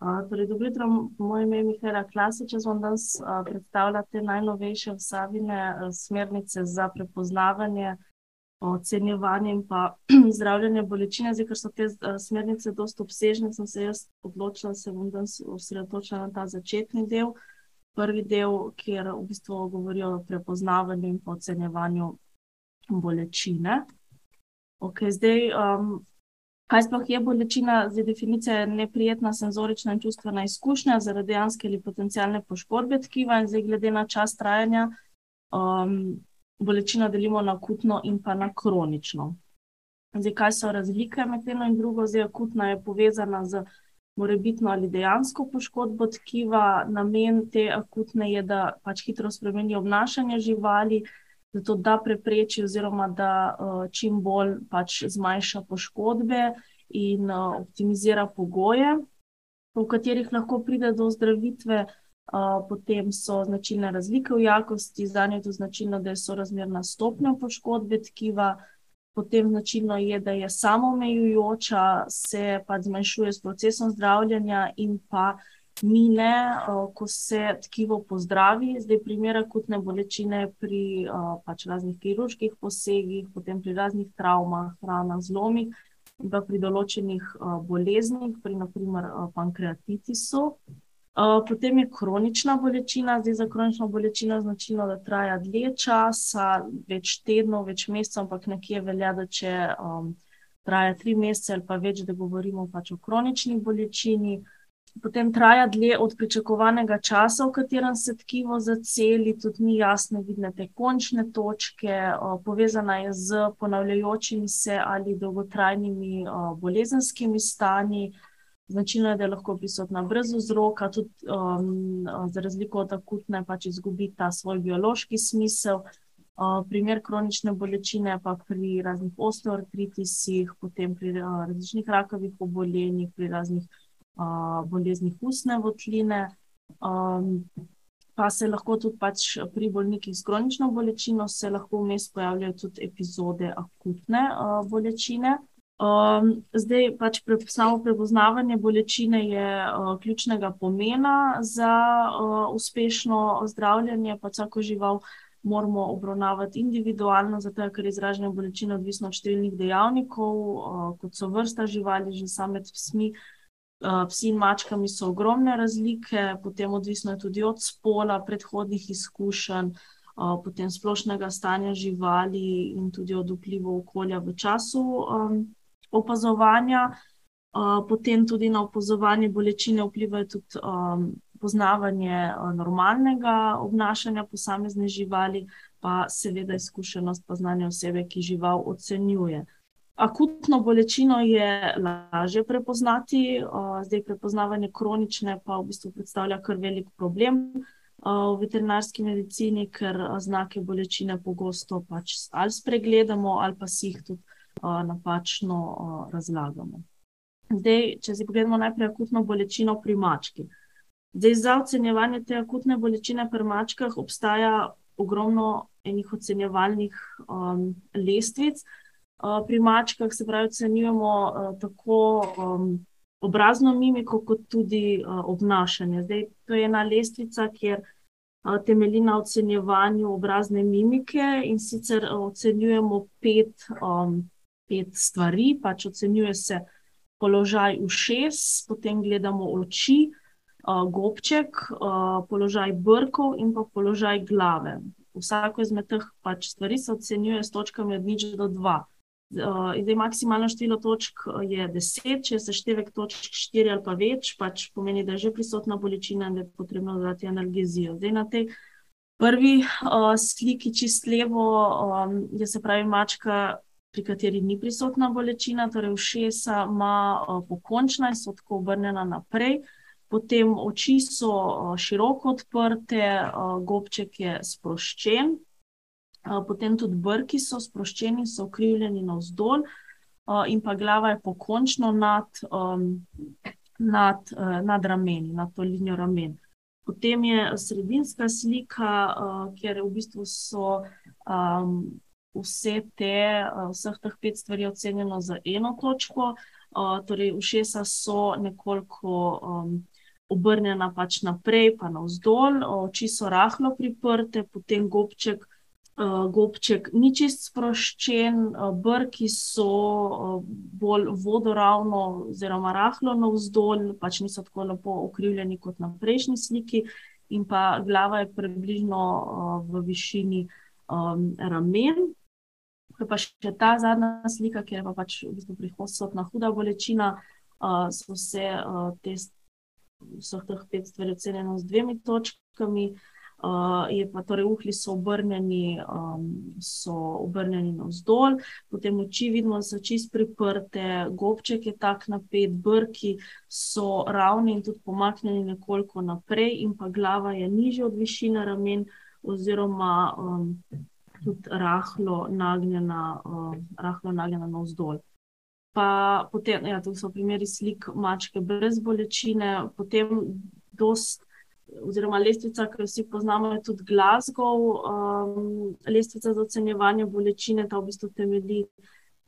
Torej, dobro jutro, moje ime je Mihaela Klasič. Jaz vam danes predstavljam te najnovejše vsebine, smernice za prepoznavanje, ocenjevanje in pa zdravljenje bolečine. Zdaj, ker so te smernice dosti obsežne, sem se jaz odločila, se bom danes osredotočila na ta začetni del. Prvi del, kjer v bistvu govorijo o prepoznavanju in pa ocenjevanju bolečine. Okej, zdaj, Kaj sploh je bolečina? Zdaj, definicija je neprijetna senzorična in čustvena izkušnja zaradi dejanske ali potencialne poškodbe tkiva in zdaj glede na čas trajanja, bolečino delimo na akutno in pa na kronično. Zdaj, kaj so razlike med eno in drugo? Zdaj, akutna je povezana z morebitno ali dejansko poškodbo tkiva. Namen te akutne je, da pač hitro spremeni obnašanje živali, zato da prepreči oziroma da čim bolj pač zmanjša poškodbe in optimizira pogoje, v katerih lahko pride do ozdravitve. Potem so značilne razlike v jakosti, zanje je to značilno, da je sorazmerna stopnja poškodbe tkiva. Potem značilno je, da je samoomejujoča, se pač zmanjšuje s procesom zdravljenja in pa mine, ko se tkivo pozdravi. Zdaj, primer akutne bolečine pri pač raznih kirurških posegih, potem pri raznih travmah, ranah, zlomih pa pri določenih boleznih, pri na primer pankreatitisu. Potem je kronična bolečina. Zdaj, za kronično bolečino je značilno, da traja dlje časa, več tednov, več mesecev, ampak nekje velja, da če traja tri mesece ali pa več, da govorimo pač o kronični bolečini. Potem traja dlje od pričakovanega časa, v katerem se tkivo zaceli, tudi ni jasno vidne te končne točke, povezana je s ponavljajočimi se ali dolgotrajnimi bolezenskimi stanji. Značilno je, da je lahko prisotna brez vzroka, tudi za razliko od akutne pač izgubi ta svoj biološki smisel. Primer kronične bolečine pa pri raznih osteoartritisih, potem pri različnih rakavih obolenjih, pri raznih boleznih ustne votline. Pa se lahko tudi pač pri bolnikih s kronično bolečino se lahko vmes pojavljajo tudi epizode akutne bolečine. Zdaj pač samo prepoznavanje bolečine je ključnega pomena za uspešno zdravljenje, pač vsako žival moramo obravnavati individualno, zato ker je izražanje bolečine odvisno od številnih dejavnikov, kot so vrsta živali, že samo med psmi, psi in mačkami so ogromne razlike, potem odvisno je tudi od spola, predhodnih izkušenj, potem splošnega stanja živali in tudi od vplivov okolja v času opazovanja. Potem tudi na opazovanje bolečine vpliva tudi poznavanje normalnega obnašanja posamezne živali pa seveda izkušenost pa znanje osebe, ki žival ocenjuje. Akutno bolečino je lažje prepoznati, zdaj prepoznavanje kronične pa v bistvu predstavlja kar velik problem v veterinarski medicini, ker znake bolečine pogosto pač ali spregledamo ali pa si jih tudi napačno razlagamo. Zdaj, če si pogledamo najprej akutno bolečino pri mački. Zdaj, za ocenjevanje te akutne bolečine pri mačkah obstaja ogromno enih ocenjevalnih lestvic. Pri mačkah, se pravi, ocenjujemo tako obrazno mimiko kot tudi obnašanje. Zdaj, to je ena lestvica, kjer temelji na ocenjevanju obrazne mimike, in sicer ocenjujemo pet, pet stvari, pač ocenjuje se položaj ušes, potem gledamo oči, gobček, položaj brkov in pa položaj glave. Vsako izmed teh pač stvari se ocenjuje s točkami od nič do dva. In zdaj maksimalno število točk je deset, če je seštevek točk štiri ali pa več, pač pomeni, da je že prisotna bolečina in da je potrebno dati analgezijo. Zdaj na tej prvi sliki čisto levo je, se pravi, mačka, pri kateri ni prisotna bolečina, torej ušesa ima pokončna in so tako obrnjena naprej. Potem oči so široko odprte, gobček je sproščen, potem tudi brki so sproščeni, so ukrivljeni navzdol, in pa glava je pokončno nad nad, nad rameni, nad to linijo ramen. Potem je sredinska slika, kjer v bistvu so vse te, vseh teh pet stvari ocenjeno z eno točko. Torej ušesa so nekoliko obrnjena pač naprej, pa navzdol, oči so rahlo priprte, potem gobček. Gobček ni čist sproščen, brki so bolj vodoravno, oziroma rahlo navzdol, pač niso tako lepo ukrivljeni kot na prejšnji sliki, in pa glava je približno v višini ramen. Ko pa še ta zadnja slika, kjer je pa pač v bistvu prisotna huda bolečina, so vse te, vseh teh pet stvari ocenjeno z dvema točkami. Je pa torej uhlji so obrnjeni, so obrnjeni navzdol, potem oči vidimo, so čisto priprte, gobček je tako napet, brki so ravni in tudi pomaknjeni nekoliko naprej in pa glava je nižja od višine ramen oziroma, tudi rahlo nagnjena, rahlo nagnjena navzdol. Pa potem, ja, to so primeri slik mačke brez bolečine, potem dosti oziroma lestvica, ki jo vsi poznamo, je tudi Glasgow, lestvica za ocenjevanje bolečine, ta v bistvu temelji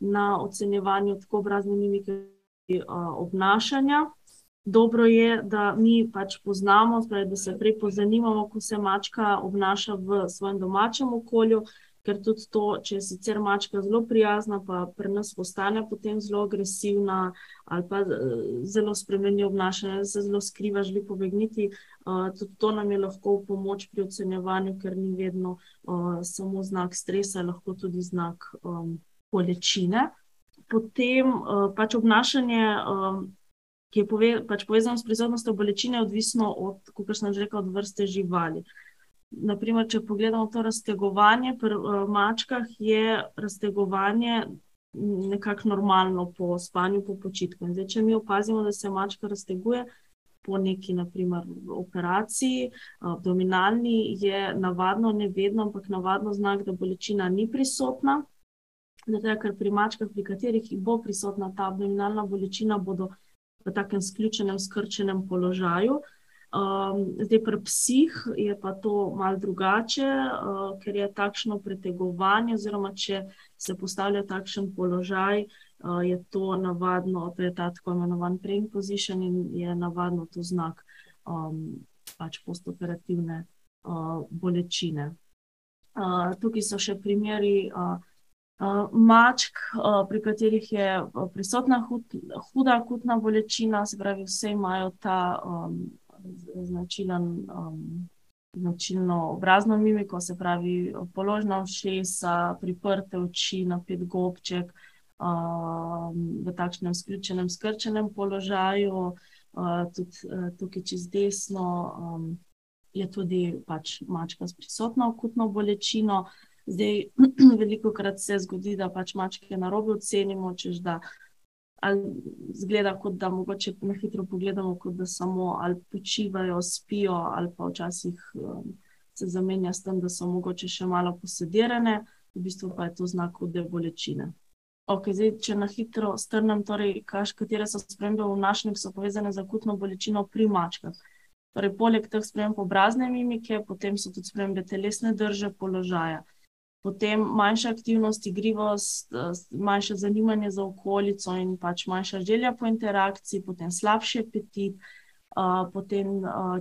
na ocenjevanju tako obrazne mimike, obnašanja. Dobro je, da mi pač poznamo, se pravi, da se prej pozanimamo, kako se mačka obnaša v svojem domačem okolju, ker tudi to, če je sicer mačka zelo prijazna pa pri nas postane potem zelo agresivna ali pa, zelo spremeni obnašanje, se zelo skriva, želi pobegniti, tudi to nam je lahko v pomoč pri ocenjevanju, ker ni vedno, samo znak stresa, lahko tudi znak, bolečine. Potem, pač obnašanje, ki je pač povezano s prisotnostjo bolečine, je odvisno od, kakor sem že rekla, od vrste živali. Na primer, če pogledamo to raztegovanje, pri, mačkah je raztegovanje nekako normalno po spanju, po počitku. Zdaj če mi opazimo, da se mačka razteguje po neki, na primer operaciji, abdominalni, je navadno, ne vedno, ampak navadno znak, da bolečina ni prisotna. Tega, ker pri mačkah, pri katerih bo prisotna ta abdominalna bolečina, bodo v takem sključenem, skrčenem položaju. Zdaj pri psih je pa to malo drugače, ker je takšno pretegovanje, oziroma če se postavlja takšen položaj, je to navadno, to je ta tako imenovani praying position in je navadno to znak, pač postoperativne, bolečine. tukaj so še primeri, mačk, pri katerih je prisotna huda akutna bolečina, se pravi, vse imajo ta, značilen, značilno obrazno mimiko, se pravi, položna ušesa, priprte oči, napet gobček, v takšnem sključenem, skrčenem položaju, tudi, tukaj čisto desno, je tudi pač mačka s prisotno akutno bolečino. Zdaj, velikokrat se zgodi, da pač mačke narobe ocenimo, češ da ali izgleda, kot da mogoče na hitro pogledamo, kot da samo ali počivajo, spijo, ali pa včasih, se zamenja s tem, da so mogoče še malo posedirane, v bistvu pa je to znak hude bolečine. Okej, zdaj če na hitro strnem, torej katere so spremembe v ki so povezane z akutno bolečino pri mačkah. Torej poleg teh sprememb obrazne mimike, potem so tudi spremembe telesne drže, položaja. Potem manjša aktivnost, igrivost, manjše zanimanje za okolico in pač manjša želja po interakciji, potem slabši apetit, potem,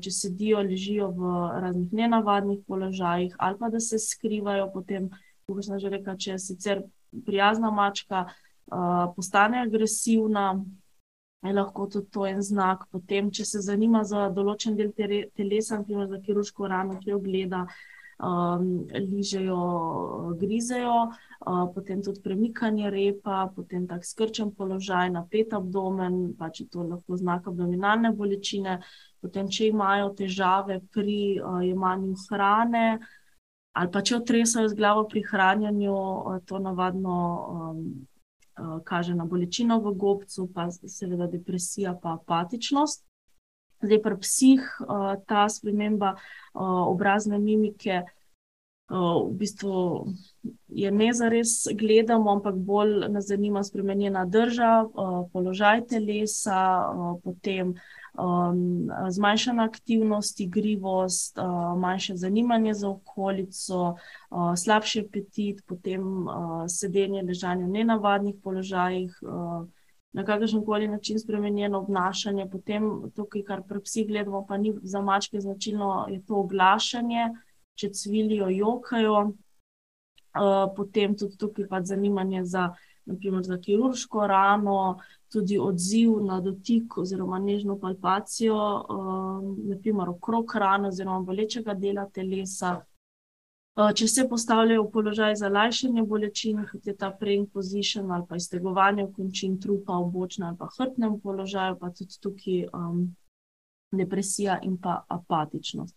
če sedijo, ležijo v raznih nenavadnih položajih ali pa da se skrivajo, potem, kakor sem že rekla, če je sicer prijazna mačka, postane agresivna, je lahko tudi to en znak. Potem če se zanima za določen del telesa, na primer za kirurško rano, ki jo gleda, ližejo, grizejo, potem tudi premikanje repa, potem tak skrčen položaj, napet abdomen, pač je to lahko znak abdominalne bolečine. Potem če imajo težave pri, jemanju hrane ali pa če otresajo z glavo pri hranjenju, to navadno, kaže na bolečino v gobcu pa seveda depresija pa apatičnost. Zdaj pri psih, ta sprememba, obrazne mimike, v bistvu je ne zares gledamo, ampak bolj nas zanima spremenjena drža, položaj telesa, potem, zmanjšana aktivnost, igrivost, manjše zanimanje za okolico, slabši apetit, potem, sedenje, ležanje v nenavadnih položajih, na kakršen koli način spremenjeno obnašanje. Potem tukaj, kar pri psih gledamo, pa ni za mačke značilno, je to oglašanje, če cvilijo, jokajo. Uh, potem tudi tukaj pa zanimanje za, naprimer, za kirurško rano, tudi odziv na dotik oziroma nežno palpacijo, uh, naprimer okrog rane oziroma bolečega dela telesa. Eh, če se postavljajo v položaj za lajšanje bolečin, kot je ta prejn position ali pa iztegovanje končin trupa v bočnem ali pa hrbtnem položaju, pa tudi tukaj um, depresija in pa apatičnost.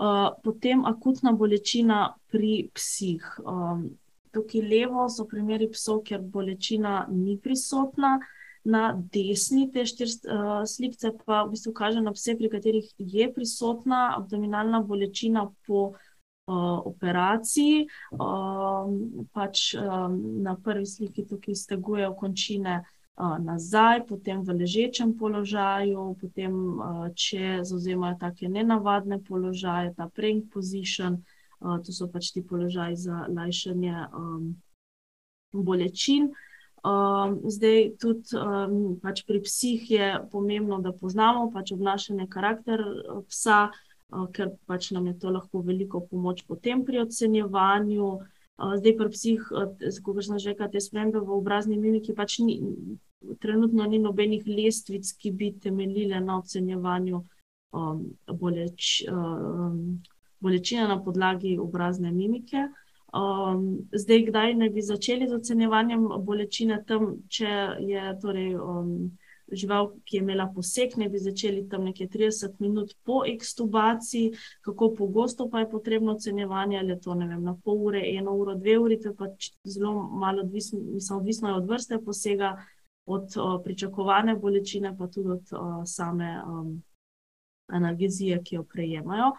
Uh, potem akutna bolečina pri psih. Um, tukaj levo so primeri psov, kjer bolečina ni prisotna, na desni te štiri uh, slike pa v bistvu kaže na pse, pri katerih je prisotna abdominalna bolečina po operaciji. Pač na prvi sliki tukaj stegujejo končine nazaj, potem v ležečem položaju, potem če zauzemajo take nenavadne položaje, ta prank position, to so pač ti položaji za lajšanje bolečin. Um, zdaj, tudi um, pač pri psih je pomembno, da poznamo pač obnašanje karakter psa, uh, ker pač nam je to lahko veliko pomoč potem pri ocenjevanju. Zdaj, pri psih, kot sem že rekel, te spremembe v obrazni mimiki, pač ni, trenutno ni nobenih lestvic, ki bi temeljile na ocenjevanju um, boleč, um, bolečine na podlagi obrazne mimike. Um, zdaj, kdaj naj bi začeli z ocenjevanjem bolečine tam, če je torej. Um, žival, ki je imela poseg, ne bi začeli tam nekje 30 minut po ekstubaciji, kako pogosto pa je potrebno ocenjevanje, ali je to vem, na pol ure, eno uro, dve uri, to je pač zelo malo odvisno, mislim, odvisno je od vrste posega, od o, pričakovane bolečine, pa tudi od o, same um, analgezije, ki jo prejemajo.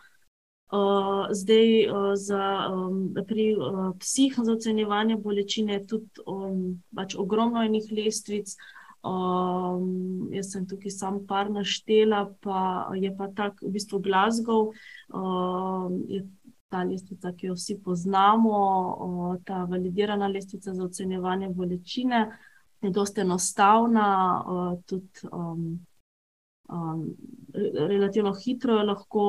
Uh, zdaj, uh, za, um, pri uh, psih za ocenjevanje bolečine je tudi um, pač ogromno enih lestvic, Um, jaz sem tukaj sam par naštela, pa je pa tako v bistvu Glasgow, um, je ta lestvica, ki jo vsi poznamo, uh, ta validirana lestvica za ocenjevanje bolečine, je dosta enostavna, uh, tudi um, um, relativno hitro jo lahko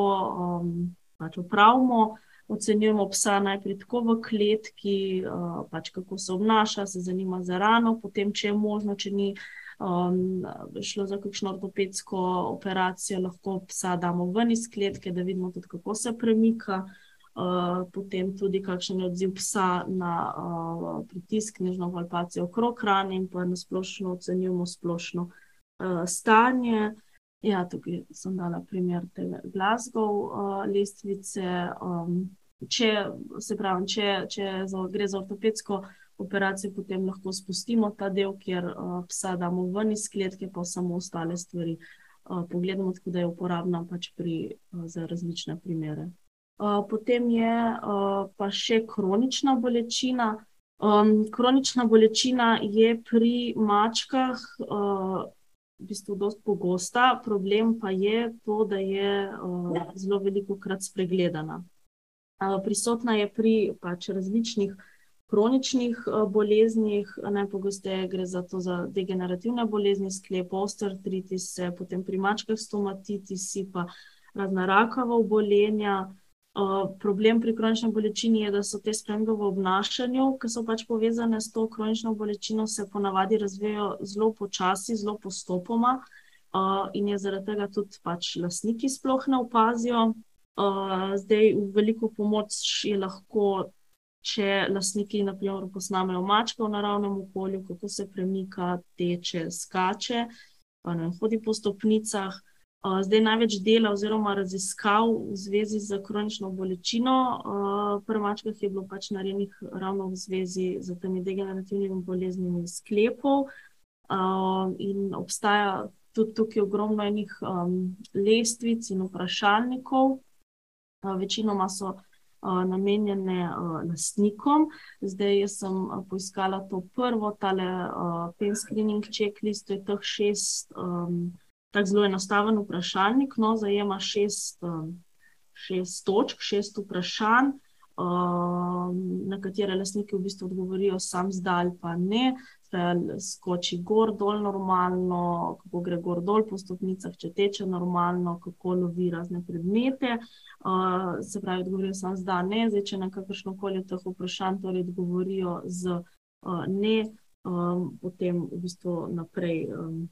um, pač upravimo. Ocenjujemo psa najprej tako v kletki, pač kako se obnaša, se zanima za rano, potem, če je možno, če ni um, šlo za kakšno ortopedsko operacijo, lahko psa damo ven iz kletke, da vidimo tudi, kako se premika. Uh, potem tudi, kakšen je odziv psa na uh, pritisk, nežno palpacijo okrog hrane, in pa na splošno ocenjujemo splošno uh, stanje. Ja, tukaj sem dala primer te Glasgow uh, lestvice. Um, če se pravi, če, če za, gre za ortopedsko uh, operacijo, potem lahko spustimo ta del, kjer uh, psa damo ven iz kletke, pa samo ostale stvari uh, pogledamo, tako da je uporabna pač pri, uh, za različne primere. Uh, potem je uh, pa še kronična bolečina. Um, kronična bolečina je pri mačkah uh, v bistvu dosti pogosta, problem pa je to, da je uh, zelo veliko krat spregledana. Uh, prisotna je pri pač različnih uh, kroničnih eh, boleznih, najpogosteje gre za to za degenerativne bolezni, sklep, osteoartritis, potem pri mačkah stomatitis, pa razna rakava obolenja. Uh, problem pri kronični bolečini je, da so te spremembe v obnašanju, ki so pač povezane s to kronično bolečino, se ponavadi razvijajo zelo počasi, zelo postopoma, uh, in je zaradi tega tudi pač lastniki sploh ne opazijo. Zdaj, v veliko pomoč je lahko če lastniki, naprimer, posnamejo mačka v naravnem okolju, kako se premika, teče, skače, ne hodi po stopnicah. Zdaj največ dela oziroma raziskav v zvezi z kronično bolečino pri mačkah je bilo pač narejenih ravno v zvezi z temi degenerativnimi boleznimi sklepov. In obstaja tudi tukaj ogromno enih lestvic in vprašalnikov. Večinoma so namenjene lastnikom. Zdaj sem poiskala to prvo, tale pen screening checklist, to je teh šest, tako zelo enostaven vprašalnik, no, zajema šest, šest točk, šest vprašanj. Na katere lastniki v bistvu odgovorijo, sam zdaj pa ne. Fel skoči gor, dol normalno, kako gre gor, dol po stopnicah, če teče normalno, kako lovi razne predmete. Uh, se pravi, odgovorijo samo z da, ne, zdaj, če na kakršno koli od teh vprašanj torej odgovorijo z uh, ne, um, potem v bistvu naprej, um,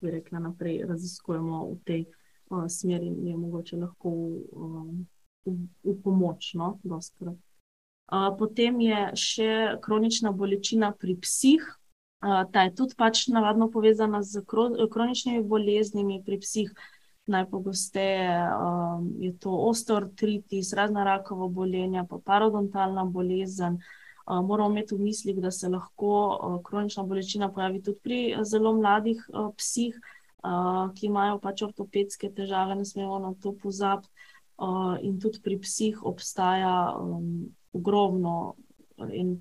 bi rekla, naprej raziskujemo v tej uh, smeri in je mogoče lahko um, v, v pomoč, no, doskrat. Potem je še kronična bolečina pri psih. Ta je tudi pač navadno povezana z kroničnimi boleznimi pri psih. Najpogosteje um, je to osteoartritis, razna rakava bolenja, pa parodontalna bolezen. Uh, moramo imeti v mislih, da se lahko uh, kronična bolečina pojavi tudi pri zelo mladih uh, psih, uh, ki imajo pač ortopedske težave, ne smemo na to pozabiti. Uh, in tudi pri psih obstaja um, ogromno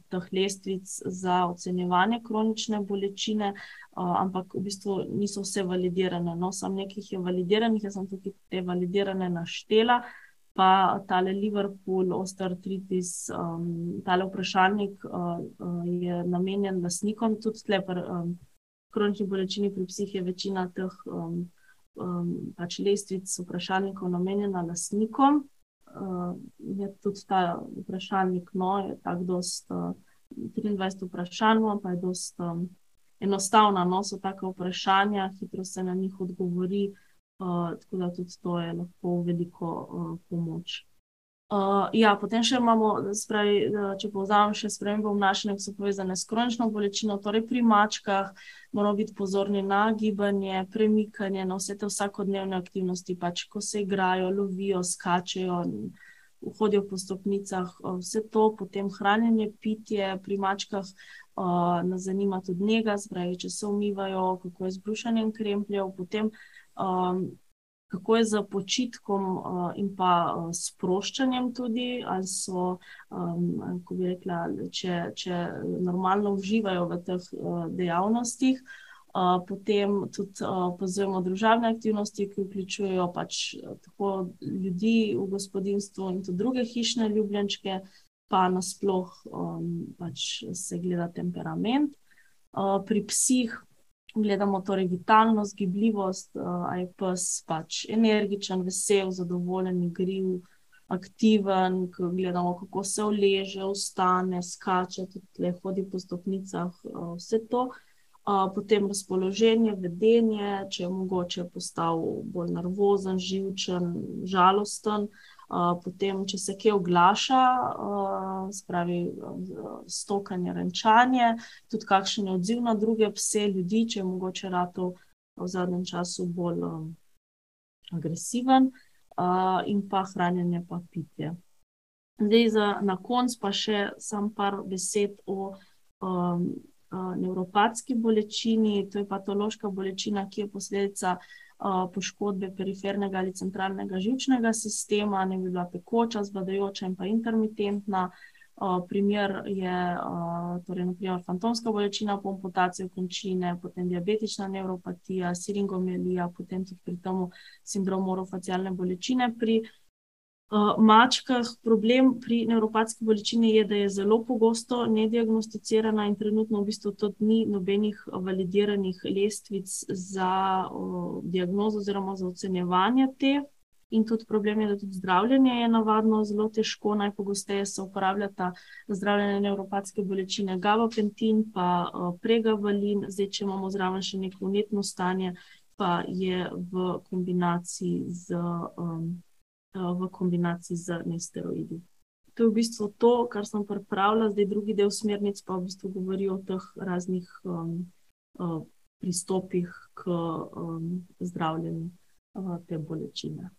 teh lestvic za ocenjevanje kronične bolečine, uh, ampak v bistvu niso vse validirane. No, sam nekaj je validiranih, jaz sem tudi te validirane naštela. Pa tale Liverpool, osteoartritis, um, tale vprašalnik uh, uh, je namenjen lasnikom, tudi tle, pri um, kronični bolečini pri psih je večina teh um, um, pač lestvic vprašalnikov namenjena lasnikom uh, je tudi ta vprašalnik, no, je tako dost, uh, 23 vprašanj, pa je dost um, enostavna, no, so take vprašanja, hitro se na njih odgovori, uh, tako da tudi to je lahko veliko uh, pomoč. Uh, ja, potem še imamo, spravi, če povzamem, še spremembe obnašanja, ki so povezane s kronično bolečino, torej pri mačkah, moramo biti pozorni na gibanje, premikanje, na vse te vsakodnevne aktivnosti, pač ko se igrajo, lovijo, skačejo, hodijo po stopnicah, vse to, potem hranjenje, pitje pri mačkah. Uh, nas zanima tudi njega, spravi, če se umivajo, kako je z brušanjem krempljev, potem um, kako je z počitkom uh, in pa uh, sproščanjem tudi, ali so, um, kako bi rekla, če, če normalno uživajo v teh uh, dejavnostih. Uh, potem tudi uh, pozivamo družabne aktivnosti, ki vključujejo pač tako ljudi v gospodinstvu in tudi druge hišne ljubljenčke, pa nasplošno um, pač se gleda temperament. Uh, pri psih gledamo torej vitalnost, gibljivost, ali je pes pač energičen, vesel, zadovoljen, igriv, aktiven, gledamo, kako se uleže, vstane, skače, tudi hodi po stopnicah, vse to. Potem razpoloženje, vedenje, če je mogoče postal bolj nervozen, živčen, žalosten potem, če se kje oglaša, spravi stokanje, renčanje, tudi kakšen je odziv na druge pse, ljudi, če je mogoče rato v zadnjem času bolj agresiven, in pa hranjenje, pa pitje. Zdaj, za, na koncu pa še sam par besed o nevropatski bolečini. To je patološka bolečina, ki je posledica uh, poškodbe perifernega ali centralnega žilčnega sistema, ne bi bila pekoča, zbadajoča in pa intermitentna. Primer je torej, naprimer, fantomska bolečina po amputaciji končine, potem diabetična neuropatija, siringomelija, potem tudi pri tem sindrom orofacialne bolečine pri Uh, mačkah problem pri nevropatski bolečini je, da je zelo pogosto nediagnosticirana in trenutno v bistvu tudi ni nobenih validiranih lestvic za uh, diagnozo oziroma za ocenjevanje te. In tudi problem je, da tudi zdravljenje je navadno zelo težko. Najpogosteje se uporabljata zdravljenje nevropatske bolečine gabapentin, pa pregavalin, zdaj, če imamo zraven še neko unetno stanje, pa je v kombinaciji z. Um, v kombinaciji z nesteroidi. To je v bistvu to, kar sem pripravila, zdaj drugi del smernic pa v bistvu govori o teh raznih um, uh, pristopih k um, zdravljenju uh, te bolečine.